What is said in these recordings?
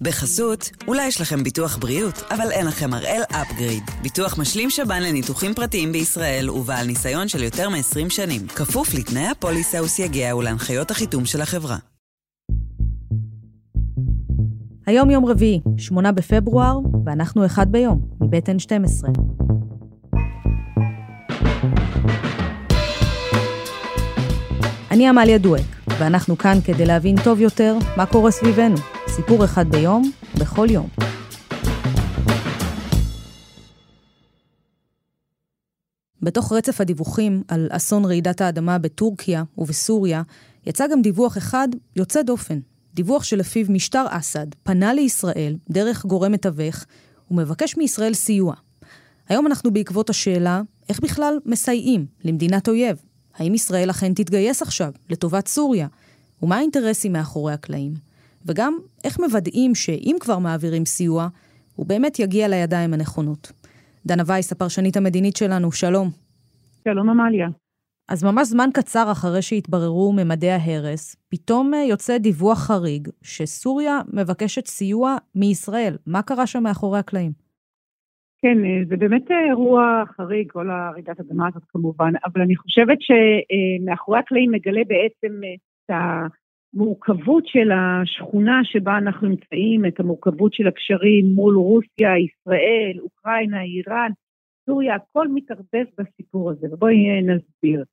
בחסות, אולי יש לכם ביטוח בריאות, אבל אין לכם הראל אפגריד. ביטוח משלים שב"ן לניתוחים פרטיים בישראל ובעל ניסיון של יותר מ-20 שנים. כפוף לתנאי הפוליסה וסייגיה ולהנחיות החיתום של החברה. היום יום רביעי, 8 בפברואר, ואנחנו אחד ביום, מבית N12. אני עמליה דואק, ואנחנו כאן כדי להבין טוב יותר מה קורה סביבנו. סיפור אחד ביום, בכל יום. בתוך רצף הדיווחים על אסון רעידת האדמה בטורקיה ובסוריה, יצא גם דיווח אחד יוצא דופן. דיווח שלפיו משטר אסד פנה לישראל דרך גורם מתווך ומבקש מישראל סיוע. היום אנחנו בעקבות השאלה איך בכלל מסייעים למדינת אויב. האם ישראל אכן תתגייס עכשיו לטובת סוריה? ומה האינטרסים מאחורי הקלעים? וגם איך מוודאים שאם כבר מעבירים סיוע, הוא באמת יגיע לידיים הנכונות. דנה וייס, הפרשנית המדינית שלנו, שלום. שלום עמליה. אז ממש זמן קצר אחרי שהתבררו ממדי ההרס, פתאום אה, יוצא דיווח חריג שסוריה מבקשת סיוע מישראל. מה קרה שם מאחורי הקלעים? כן, אה, זה באמת אה, אירוע חריג, כל הרעידת אדמה הזאת כמובן, אבל אני חושבת שמאחורי הקלעים מגלה בעצם את המורכבות של השכונה שבה אנחנו נמצאים, את המורכבות של הקשרים מול רוסיה, ישראל, אוקראינה, איראן, סוריה, הכל מתערבב בסיפור הזה, ובואי נסביר.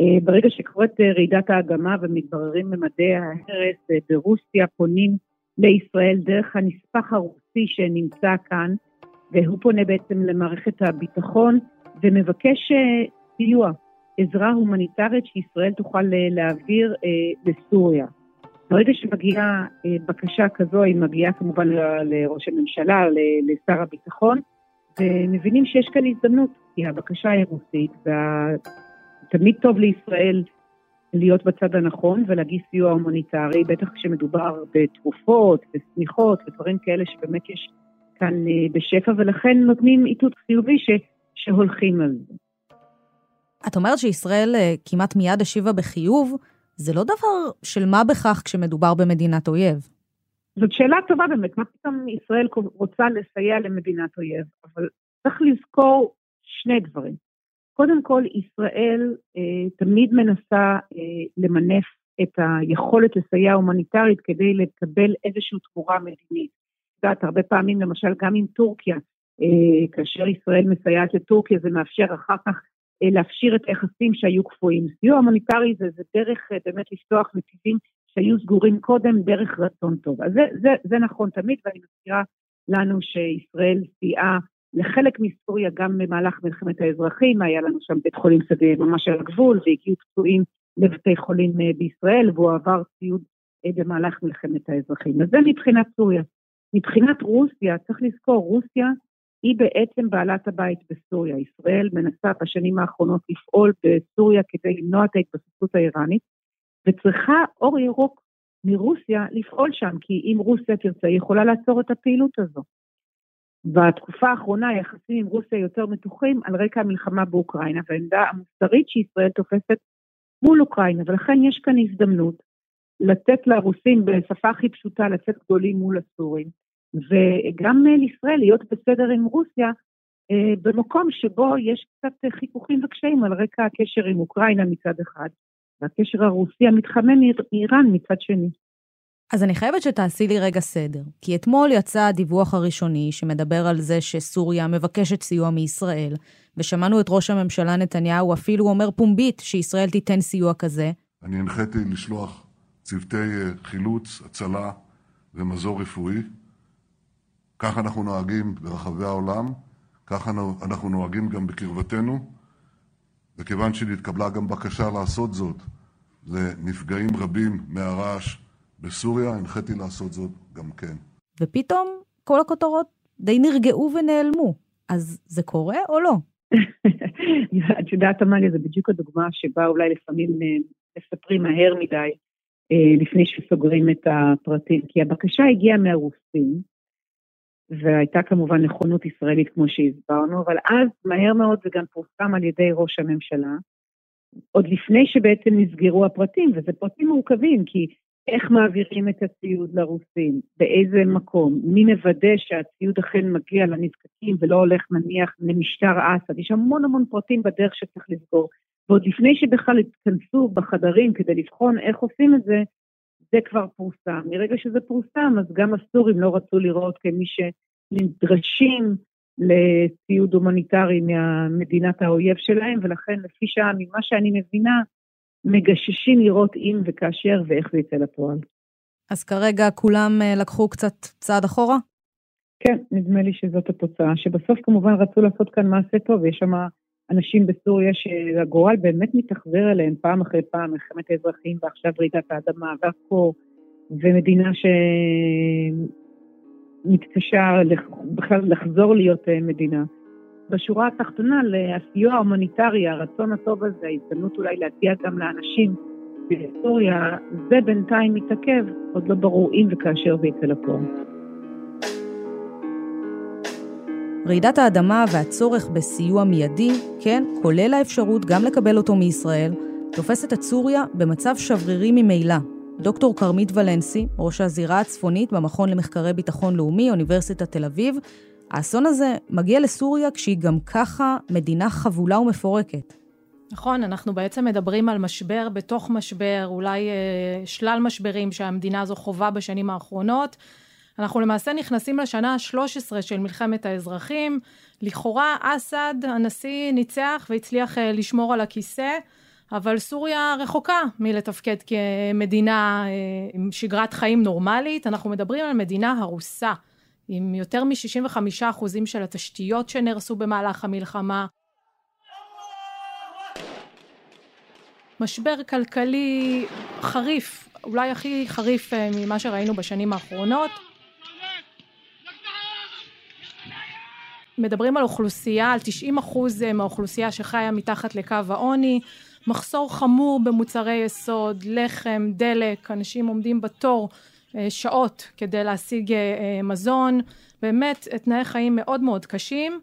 אה, ברגע שקורית אה, רעידת האדמה ומתבררים ממדי ההרס אה, ברוסיה, פונים לישראל דרך הנספח הרוסי שנמצא כאן, והוא פונה בעצם למערכת הביטחון ומבקש סיוע, עזרה הומניטרית שישראל תוכל להעביר לסוריה. ברגע שמגיעה בקשה כזו, היא מגיעה כמובן לראש הממשלה, לשר הביטחון, ומבינים שיש כאן הזדמנות, כי הבקשה היא רוסית, ותמיד טוב לישראל להיות בצד הנכון ולהגיש סיוע הומניטרי, בטח כשמדובר בתרופות ושמיכות ודברים כאלה שבאמת יש כאן אה, בשפע, ולכן נותנים איתות חיובי ש, שהולכים על זה. את אומרת שישראל אה, כמעט מיד השיבה בחיוב, זה לא דבר של מה בכך כשמדובר במדינת אויב. זאת שאלה טובה באמת, מה פתאום ישראל רוצה לסייע למדינת אויב? אבל צריך לזכור שני דברים. קודם כל, ישראל אה, תמיד מנסה אה, למנף את היכולת לסייע הומניטרית כדי לקבל איזושהי תמורה מדינית. את יודעת, הרבה פעמים, למשל, גם עם טורקיה, אה, כאשר ישראל מסייעת לטורקיה, זה מאפשר אחר כך להפשיר את היחסים שהיו קפואים. סיוע הומניטרי זה, זה דרך אה, באמת לפתוח נתיבים שהיו סגורים קודם דרך רצון טוב. אז זה, זה, זה נכון תמיד, ואני מזכירה לנו שישראל סייעה לחלק מסוריה גם במהלך מלחמת האזרחים, היה לנו שם בית חולים שדה ממש על הגבול, והגיעו פצועים לבתי חולים אה, בישראל, והוא עבר ציוד אה, במהלך מלחמת האזרחים. אז זה מבחינת סוריה. מבחינת רוסיה, צריך לזכור, רוסיה היא בעצם בעלת הבית בסוריה. ישראל מנסה בשנים האחרונות לפעול בסוריה כדי למנוע את ההתבססות האיראנית, וצריכה אור ירוק מרוסיה לפעול שם, כי אם רוסיה תרצה, היא יכולה לעצור את הפעילות הזו. בתקופה האחרונה היחסים עם רוסיה יותר מתוחים על רקע המלחמה באוקראינה והעמדה המוסרית שישראל תופסת מול אוקראינה, ולכן יש כאן הזדמנות לתת לרוסים בשפה הכי פשוטה לצאת גדולים מול הסורים, וגם לישראל להיות בסדר עם רוסיה אה, במקום שבו יש קצת חיכוכים וקשיים על רקע הקשר עם אוקראינה מצד אחד, והקשר הרוסי המתחמם מאיראן מצד שני. אז אני חייבת שתעשי לי רגע סדר, כי אתמול יצא הדיווח הראשוני שמדבר על זה שסוריה מבקשת סיוע מישראל, ושמענו את ראש הממשלה נתניהו אפילו אומר פומבית שישראל תיתן סיוע כזה. אני הנחיתי לשלוח צוותי אה, חילוץ, הצלה ומזור רפואי. כך אנחנו נוהגים ברחבי העולם, כך אנחנו נוהגים גם בקרבתנו, וכיוון שנתקבלה גם בקשה לעשות זאת לנפגעים רבים מהרעש בסוריה, הנחיתי לעשות זאת גם כן. ופתאום כל הכותרות די נרגעו ונעלמו. אז זה קורה או לא? את יודעת, עמליה, זו בדיוק הדוגמה שבה אולי לפעמים אה, מספרים מהר מדי אה, לפני שסוגרים את הפרטים. כי הבקשה הגיעה מהרוסים, והייתה כמובן נכונות ישראלית כמו שהסברנו, אבל אז מהר מאוד זה גם פורסם על ידי ראש הממשלה, עוד לפני שבעצם נסגרו הפרטים, וזה פרטים מורכבים, כי איך מעבירים את הציוד לרוסים, באיזה מקום, מי מוודא שהציוד אכן מגיע לנזקקים ולא הולך נניח למשטר אסד, יש המון המון פרטים בדרך שצריך לסגור. ועוד לפני שבכלל התכנסו בחדרים כדי לבחון איך עושים את זה, זה כבר פורסם. מרגע שזה פורסם, אז גם הסורים לא רצו לראות כמי שנדרשים לציוד הומניטרי מהמדינת האויב שלהם, ולכן לפי שעה, ממה שאני מבינה, מגששים לראות אם וכאשר ואיך זה יצא לפועל. אז כרגע כולם אה, לקחו קצת צעד אחורה? כן, נדמה לי שזאת התוצאה, שבסוף כמובן רצו לעשות כאן מעשה טוב, ויש שם אנשים בסוריה שהגורל באמת מתאכזר אליהם פעם אחרי פעם, מלחמת האזרחים ועכשיו רעידת האדמה והקור, ומדינה שמתקשה בכלל לחזור להיות אה, מדינה. בשורה התחתונה, לסיוע ההומניטרי, הרצון הטוב הזה, ההזדמנות אולי להגיע גם לאנשים בסוריה, זה בינתיים מתעכב, עוד לא ברור אם וכאשר זה יצא לפועל. רעידת האדמה והצורך בסיוע מיידי, כן, כולל האפשרות גם לקבל אותו מישראל, תופסת את סוריה במצב שברירי ממילא. דוקטור כרמית ולנסי, ראש הזירה הצפונית במכון למחקרי ביטחון לאומי, אוניברסיטת תל אביב, האסון הזה מגיע לסוריה כשהיא גם ככה מדינה חבולה ומפורקת. נכון, אנחנו בעצם מדברים על משבר בתוך משבר, אולי אה, שלל משברים שהמדינה הזו חווה בשנים האחרונות. אנחנו למעשה נכנסים לשנה ה-13 של מלחמת האזרחים. לכאורה אסד, הנשיא, ניצח והצליח אה, לשמור על הכיסא, אבל סוריה רחוקה מלתפקד כמדינה אה, עם שגרת חיים נורמלית. אנחנו מדברים על מדינה הרוסה. עם יותר מ-65% של התשתיות שנהרסו במהלך המלחמה. משבר כלכלי חריף, אולי הכי חריף אה, ממה שראינו בשנים האחרונות. מדברים על אוכלוסייה, על 90 אחוז מהאוכלוסייה שחיה מתחת לקו העוני, מחסור חמור במוצרי יסוד, לחם, דלק, אנשים עומדים בתור אה, שעות כדי להשיג אה, אה, מזון, באמת תנאי חיים מאוד מאוד קשים.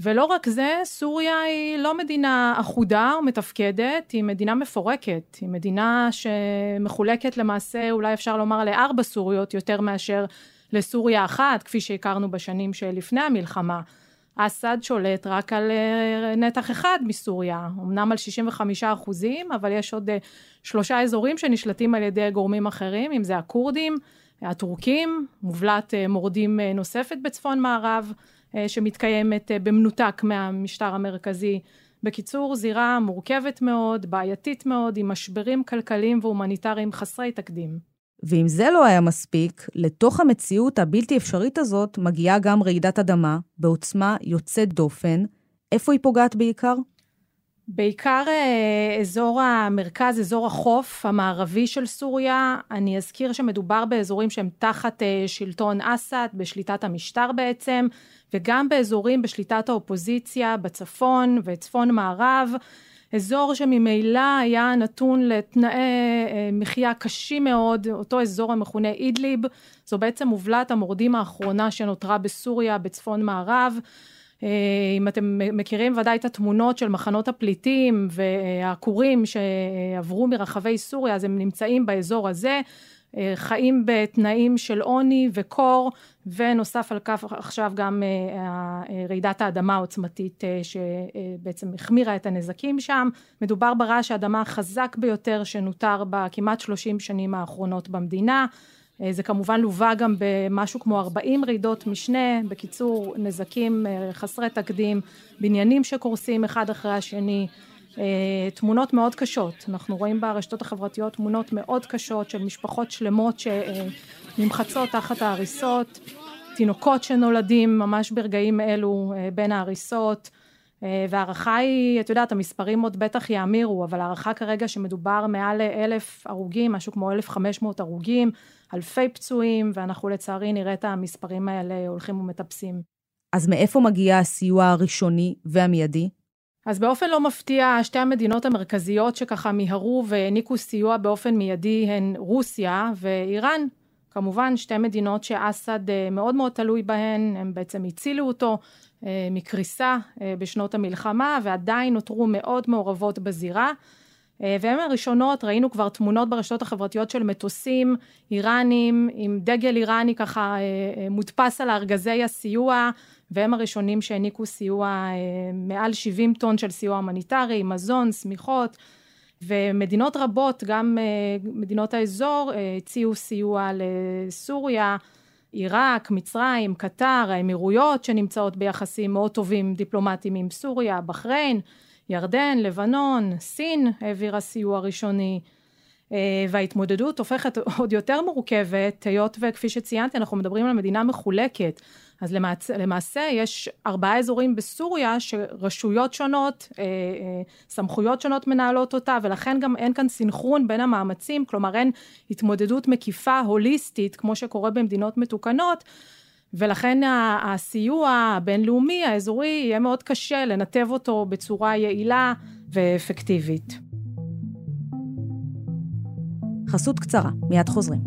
ולא רק זה, סוריה היא לא מדינה אחודה או מתפקדת, היא מדינה מפורקת, היא מדינה שמחולקת למעשה, אולי אפשר לומר לארבע סוריות יותר מאשר לסוריה אחת, כפי שהכרנו בשנים שלפני המלחמה. אסד שולט רק על אה, נתח אחד מסוריה, אמנם על 65 אחוזים, אבל יש עוד אה, שלושה אזורים שנשלטים על ידי גורמים אחרים, אם זה הכורדים, הטורקים, מובלעת אה, מורדים נוספת בצפון מערב, שמתקיימת במנותק מהמשטר המרכזי. בקיצור, זירה מורכבת מאוד, בעייתית מאוד, עם משברים כלכליים והומניטריים חסרי תקדים. ואם זה לא היה מספיק, לתוך המציאות הבלתי אפשרית הזאת מגיעה גם רעידת אדמה, בעוצמה יוצאת דופן. איפה היא פוגעת בעיקר? בעיקר אה, אזור המרכז, אזור החוף המערבי של סוריה. אני אזכיר שמדובר באזורים שהם תחת אה, שלטון אסד, בשליטת המשטר בעצם, וגם באזורים בשליטת האופוזיציה בצפון וצפון מערב. אזור שממילא היה נתון לתנאי אה, מחיה קשים מאוד, אותו אזור המכונה אידליב, זו בעצם מובלעת המורדים האחרונה שנותרה בסוריה בצפון מערב. אה, אם אתם מכירים ודאי את התמונות של מחנות הפליטים והעקורים שעברו מרחבי סוריה, אז הם נמצאים באזור הזה. אה, חיים בתנאים של עוני וקור ונוסף על כך עכשיו גם אה, רעידת האדמה העוצמתית אה, שבעצם החמירה את הנזקים שם. מדובר ברעש האדמה החזק ביותר שנותר בכמעט שלושים שנים האחרונות במדינה. זה כמובן לווה גם במשהו כמו 40 רעידות משנה, בקיצור נזקים חסרי תקדים, בניינים שקורסים אחד אחרי השני, אה, תמונות מאוד קשות, אנחנו רואים ברשתות החברתיות תמונות מאוד קשות של משפחות שלמות שנמחצות תחת ההריסות, תינוקות שנולדים ממש ברגעים אלו אה, בין ההריסות אה, והערכה היא, את יודעת, המספרים עוד בטח יאמירו, אבל הערכה כרגע שמדובר מעל אלף הרוגים, משהו כמו אלף חמש מאות הרוגים, אלפי פצועים, ואנחנו לצערי נראה את המספרים האלה הולכים ומטפסים. אז מאיפה מגיע הסיוע הראשוני והמיידי? אז באופן לא מפתיע, שתי המדינות המרכזיות שככה מיהרו והעניקו סיוע באופן מיידי הן רוסיה ואיראן. כמובן שתי מדינות שאסד אה, מאוד מאוד תלוי בהן, הם בעצם הצילו אותו אה, מקריסה אה, בשנות המלחמה ועדיין נותרו מאוד מעורבות בזירה. והן הראשונות, ראינו כבר תמונות ברשתות החברתיות של מטוסים איראנים עם דגל איראני ככה מודפס על ארגזי הסיוע, והם הראשונים שהעניקו סיוע, מעל 70 טון של סיוע הומניטרי, מזון, שמיכות. ומדינות רבות, גם מדינות האזור, הציעו סיוע לסוריה, עיראק, מצרים, קטר, האמירויות שנמצאות ביחסים מאוד טובים דיפלומטיים עם סוריה, בחריין, ירדן, לבנון, סין העבירה סיוע ראשוני וההתמודדות הופכת עוד יותר מורכבת. היות וכפי שציינתי אנחנו מדברים על מדינה מחולקת. אז למעשה, למעשה יש ארבעה אזורים בסוריה שרשויות שונות, אה, אה, סמכויות שונות מנהלות אותה ולכן גם אין כאן סינכרון בין המאמצים, כלומר אין התמודדות מקיפה הוליסטית כמו שקורה במדינות מתוקנות. ולכן הסיוע הבינלאומי האזורי יהיה מאוד קשה לנתב אותו בצורה יעילה ואפקטיבית. חסות קצרה, מיד חוזרים.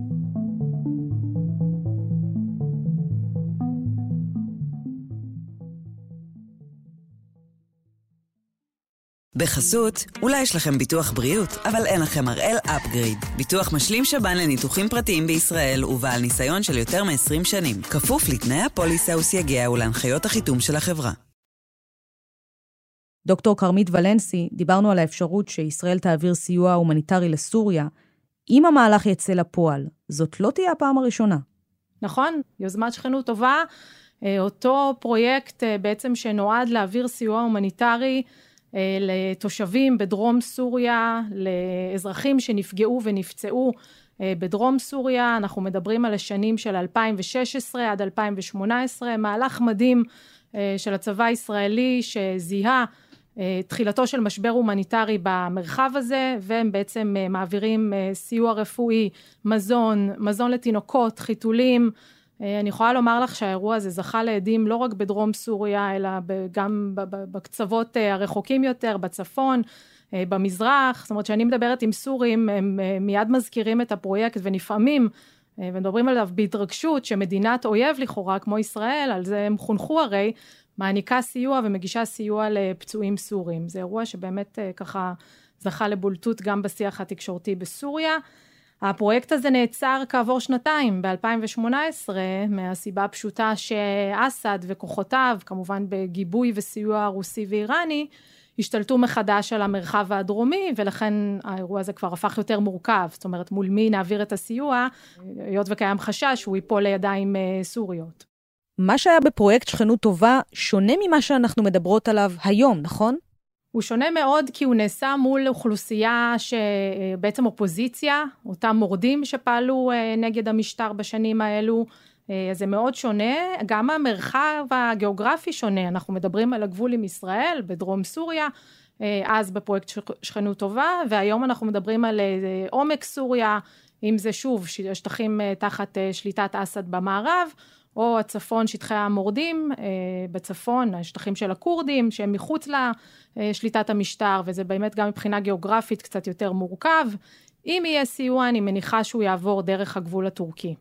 בחסות, אולי יש לכם ביטוח בריאות, אבל אין לכם הראל אפגריד. ביטוח משלים שב"ן לניתוחים פרטיים בישראל ובעל ניסיון של יותר מ-20 שנים. כפוף לתנאי הפוליסה וסייגיה ולהנחיות החיתום של החברה. דוקטור כרמית ולנסי, דיברנו על האפשרות שישראל תעביר סיוע הומניטרי לסוריה. אם המהלך יצא לפועל, זאת לא תהיה הפעם הראשונה. נכון, יוזמת שכנות טובה. אה, אותו פרויקט אה, בעצם שנועד להעביר סיוע הומניטרי אה, לתושבים בדרום סוריה, לאזרחים שנפגעו ונפצעו בדרום סוריה, אנחנו מדברים על השנים של 2016 עד 2018, מהלך מדהים של הצבא הישראלי שזיהה תחילתו של משבר הומניטרי במרחב הזה והם בעצם מעבירים סיוע רפואי, מזון, מזון לתינוקות, חיתולים. אה, אני יכולה לומר לך שהאירוע הזה זכה לעדים לא רק בדרום סוריה אלא גם בקצוות אה, הרחוקים יותר, בצפון, אה, במזרח, זאת אומרת שאני מדברת עם סורים הם מיד מזכירים את הפרויקט ונפעמים ומדברים עליו בהתרגשות שמדינת אויב לכאורה כמו ישראל, על זה הם חונכו הרי, מעניקה סיוע ומגישה סיוע לפצועים סורים. זה אירוע שבאמת ככה זכה לבולטות גם בשיח התקשורתי בסוריה. הפרויקט הזה נעצר כעבור שנתיים ב-2018 מהסיבה הפשוטה שאסד וכוחותיו כמובן בגיבוי וסיוע רוסי ואיראני השתלטו מחדש על המרחב הדרומי ולכן האירוע הזה כבר הפך יותר מורכב זאת אומרת מול מי נעביר את הסיוע היות וקיים חשש שהוא ייפול לידיים אה, סוריות. מה שהיה בפרויקט שכנות טובה שונה ממה שאנחנו מדברות עליו היום נכון? הוא שונה מאוד כי הוא נעשה מול אוכלוסייה שבעצם אופוזיציה, אותם מורדים שפעלו אה, נגד המשטר בשנים האלו, אה, זה מאוד שונה, גם המרחב הגיאוגרפי שונה, אנחנו מדברים על הגבול עם ישראל בדרום סוריה, אה, אז בפרויקט שכנות טובה, והיום אנחנו מדברים על עומק סוריה, אם זה שוב שטחים תחת שליטת אסד במערב, או הצפון שטחי המורדים, בצפון השטחים של הכורדים שהם מחוץ לשליטת המשטר וזה באמת גם מבחינה גיאוגרפית קצת יותר מורכב. אם יהיה סיוע אני מניחה שהוא יעבור דרך הגבול הטורקי.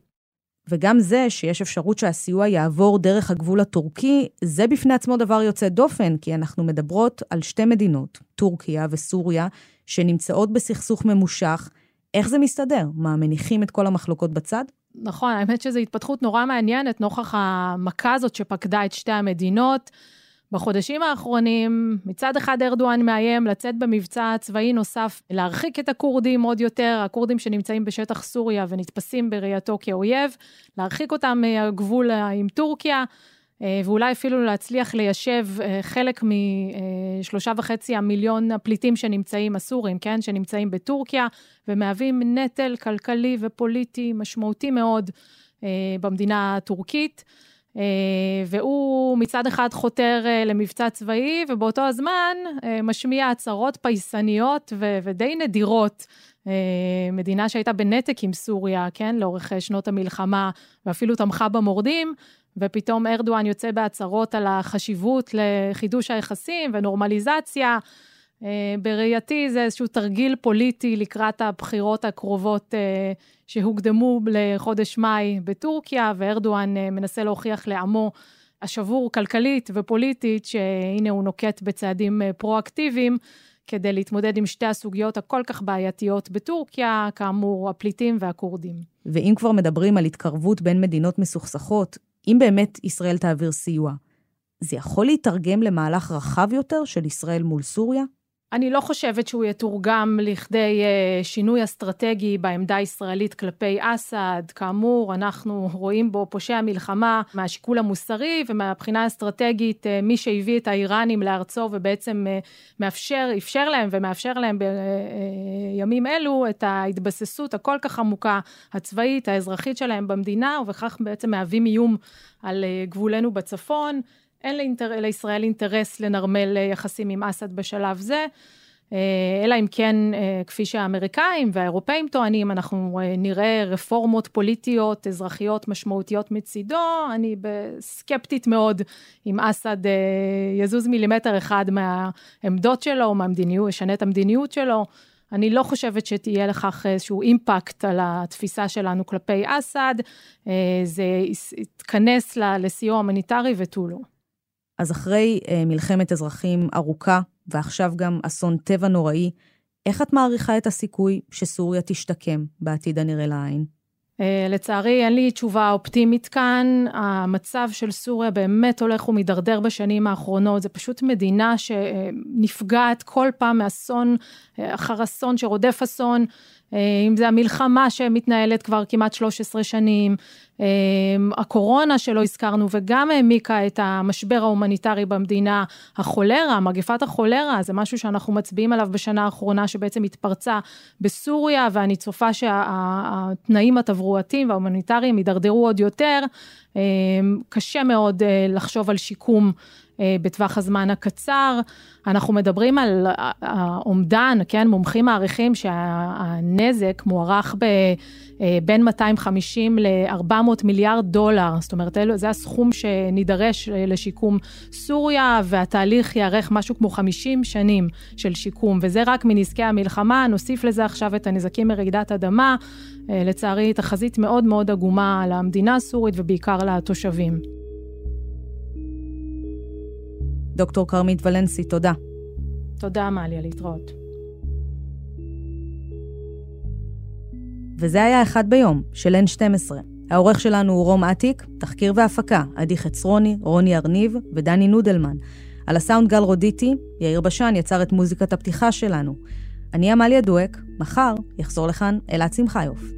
וגם זה שיש אפשרות שהסיוע יעבור דרך הגבול הטורקי, זה בפני עצמו דבר יוצא דופן, כי אנחנו מדברות על שתי מדינות, טורקיה וסוריה, שנמצאות בסכסוך ממושך. איך זה מסתדר? מה, מניחים את כל המחלוקות בצד? נכון, האמת שזו התפתחות נורא מעניינת נוכח המכה הזאת שפקדה את שתי המדינות. בחודשים האחרונים, מצד אחד ארדואן מאיים לצאת במבצע צבאי נוסף, להרחיק את הכורדים עוד יותר, הכורדים שנמצאים בשטח סוריה ונתפסים בראייתו כאויב, להרחיק אותם מהגבול עם טורקיה, ואולי אפילו להצליח ליישב אה, חלק משלושה וחצי המיליון הפליטים שנמצאים, הסורים, כן, שנמצאים בטורקיה, ומהווים נטל כלכלי ופוליטי משמעותי מאוד אה, במדינה הטורקית. והוא מצד אחד חותר למבצע צבאי, ובאותו הזמן משמיע הצהרות פייסניות ודי נדירות. מדינה שהייתה בנתק עם סוריה, כן, לאורך שנות המלחמה, ואפילו תמכה במורדים, ופתאום ארדואן יוצא בהצהרות על החשיבות לחידוש היחסים ונורמליזציה. אה, בראייתי זה איזשהו תרגיל פוליטי לקראת הבחירות הקרובות אה, שהוקדמו לחודש מאי בטורקיה, וארדואן אה, מנסה להוכיח לעמו השבור כלכלית ופוליטית, שהנה הוא נוקט בצעדים פרואקטיביים, כדי להתמודד עם שתי הסוגיות הכל כך בעייתיות בטורקיה, כאמור, הפליטים והכורדים. ואם כבר מדברים על התקרבות בין מדינות מסוכסכות, אם באמת ישראל תעביר סיוע, זה יכול להתרגם למהלך רחב יותר של ישראל מול סוריה? אני לא חושבת שהוא יתורגם לכדי uh, שינוי אסטרטגי בעמדה הישראלית כלפי אסד. כאמור, אנחנו רואים בו פושע מלחמה מהשיקול המוסרי ומהבחינה האסטרטגית, uh, מי שהביא את האיראנים לארצו ובעצם uh, מאפשר, אפשר להם ומאפשר להם בימים אלו את ההתבססות הכל כך עמוקה, הצבאית, האזרחית שלהם במדינה, ובכך בעצם מהווים איום על גבולנו בצפון. אין לאינטר... לישראל אינטרס לנרמל יחסים עם אסד בשלב זה, אה, אלא אם כן, אה, כפי שהאמריקאים והאירופאים טוענים, אנחנו אה, נראה רפורמות פוליטיות, אזרחיות משמעותיות מצידו, אני סקפטית מאוד אם אסד יזוז מילימטר אחד מהעמדות שלו, מהמדיניות, ישנה את המדיניות שלו. אני לא חושבת שתהיה לכך איזשהו אימפקט על התפיסה שלנו כלפי אסד, זה יתכנס לסיוע הומניטרי ותו לא. אז אחרי אה, מלחמת אזרחים ארוכה, ועכשיו גם אסון טבע נוראי, איך את מעריכה את הסיכוי שסוריה תשתקם בעתיד הנראה לעין? אה, לצערי אין לי תשובה אופטימית כאן, המצב של סוריה באמת הולך ומידרדר בשנים האחרונות, זה פשוט מדינה שנפגעת כל פעם מאסון אה, אחר אסון שרודף אסון. אה, אם זה המלחמה שמתנהלת כבר כמעט 13 שנים, אה, הקורונה שלא הזכרנו וגם העמיקה את המשבר ההומניטרי במדינה, החולרה, מגפת החולרה, זה משהו שאנחנו מצביעים עליו בשנה האחרונה שבעצם התפרצה בסוריה ואני צופה שהתנאים התברואתיים וההומניטריים יידרדרו עוד יותר. אה, קשה מאוד לחשוב על שיקום בטווח הזמן הקצר. אנחנו מדברים על האומדן, כן, מומחים מעריכים שהנזק מוערך אה, בין 250 ל-400 מיליארד דולר, זאת אומרת, זה הסכום שנידרש לשיקום סוריה, והתהליך יארך משהו כמו 50 שנים של שיקום, וזה רק מנזקי המלחמה, נוסיף לזה עכשיו את הנזקים מרעידת אדמה, אה, לצערי תחזית מאוד מאוד עגומה למדינה הסורית ובעיקר לתושבים. דוקטור כרמית ולנסי, תודה. תודה, מליה, להתראות. וזה היה אחד ביום, של N12. העורך שלנו הוא רום אטיק, תחקיר והפקה, עדי חצרוני, רוני ארניב ודני נודלמן. על הסאונד גל רודיטי, יאיר בשן יצר את מוזיקת הפתיחה שלנו. אני עמליה דואק, מחר יחזור לכאן אלעד שמחיוף.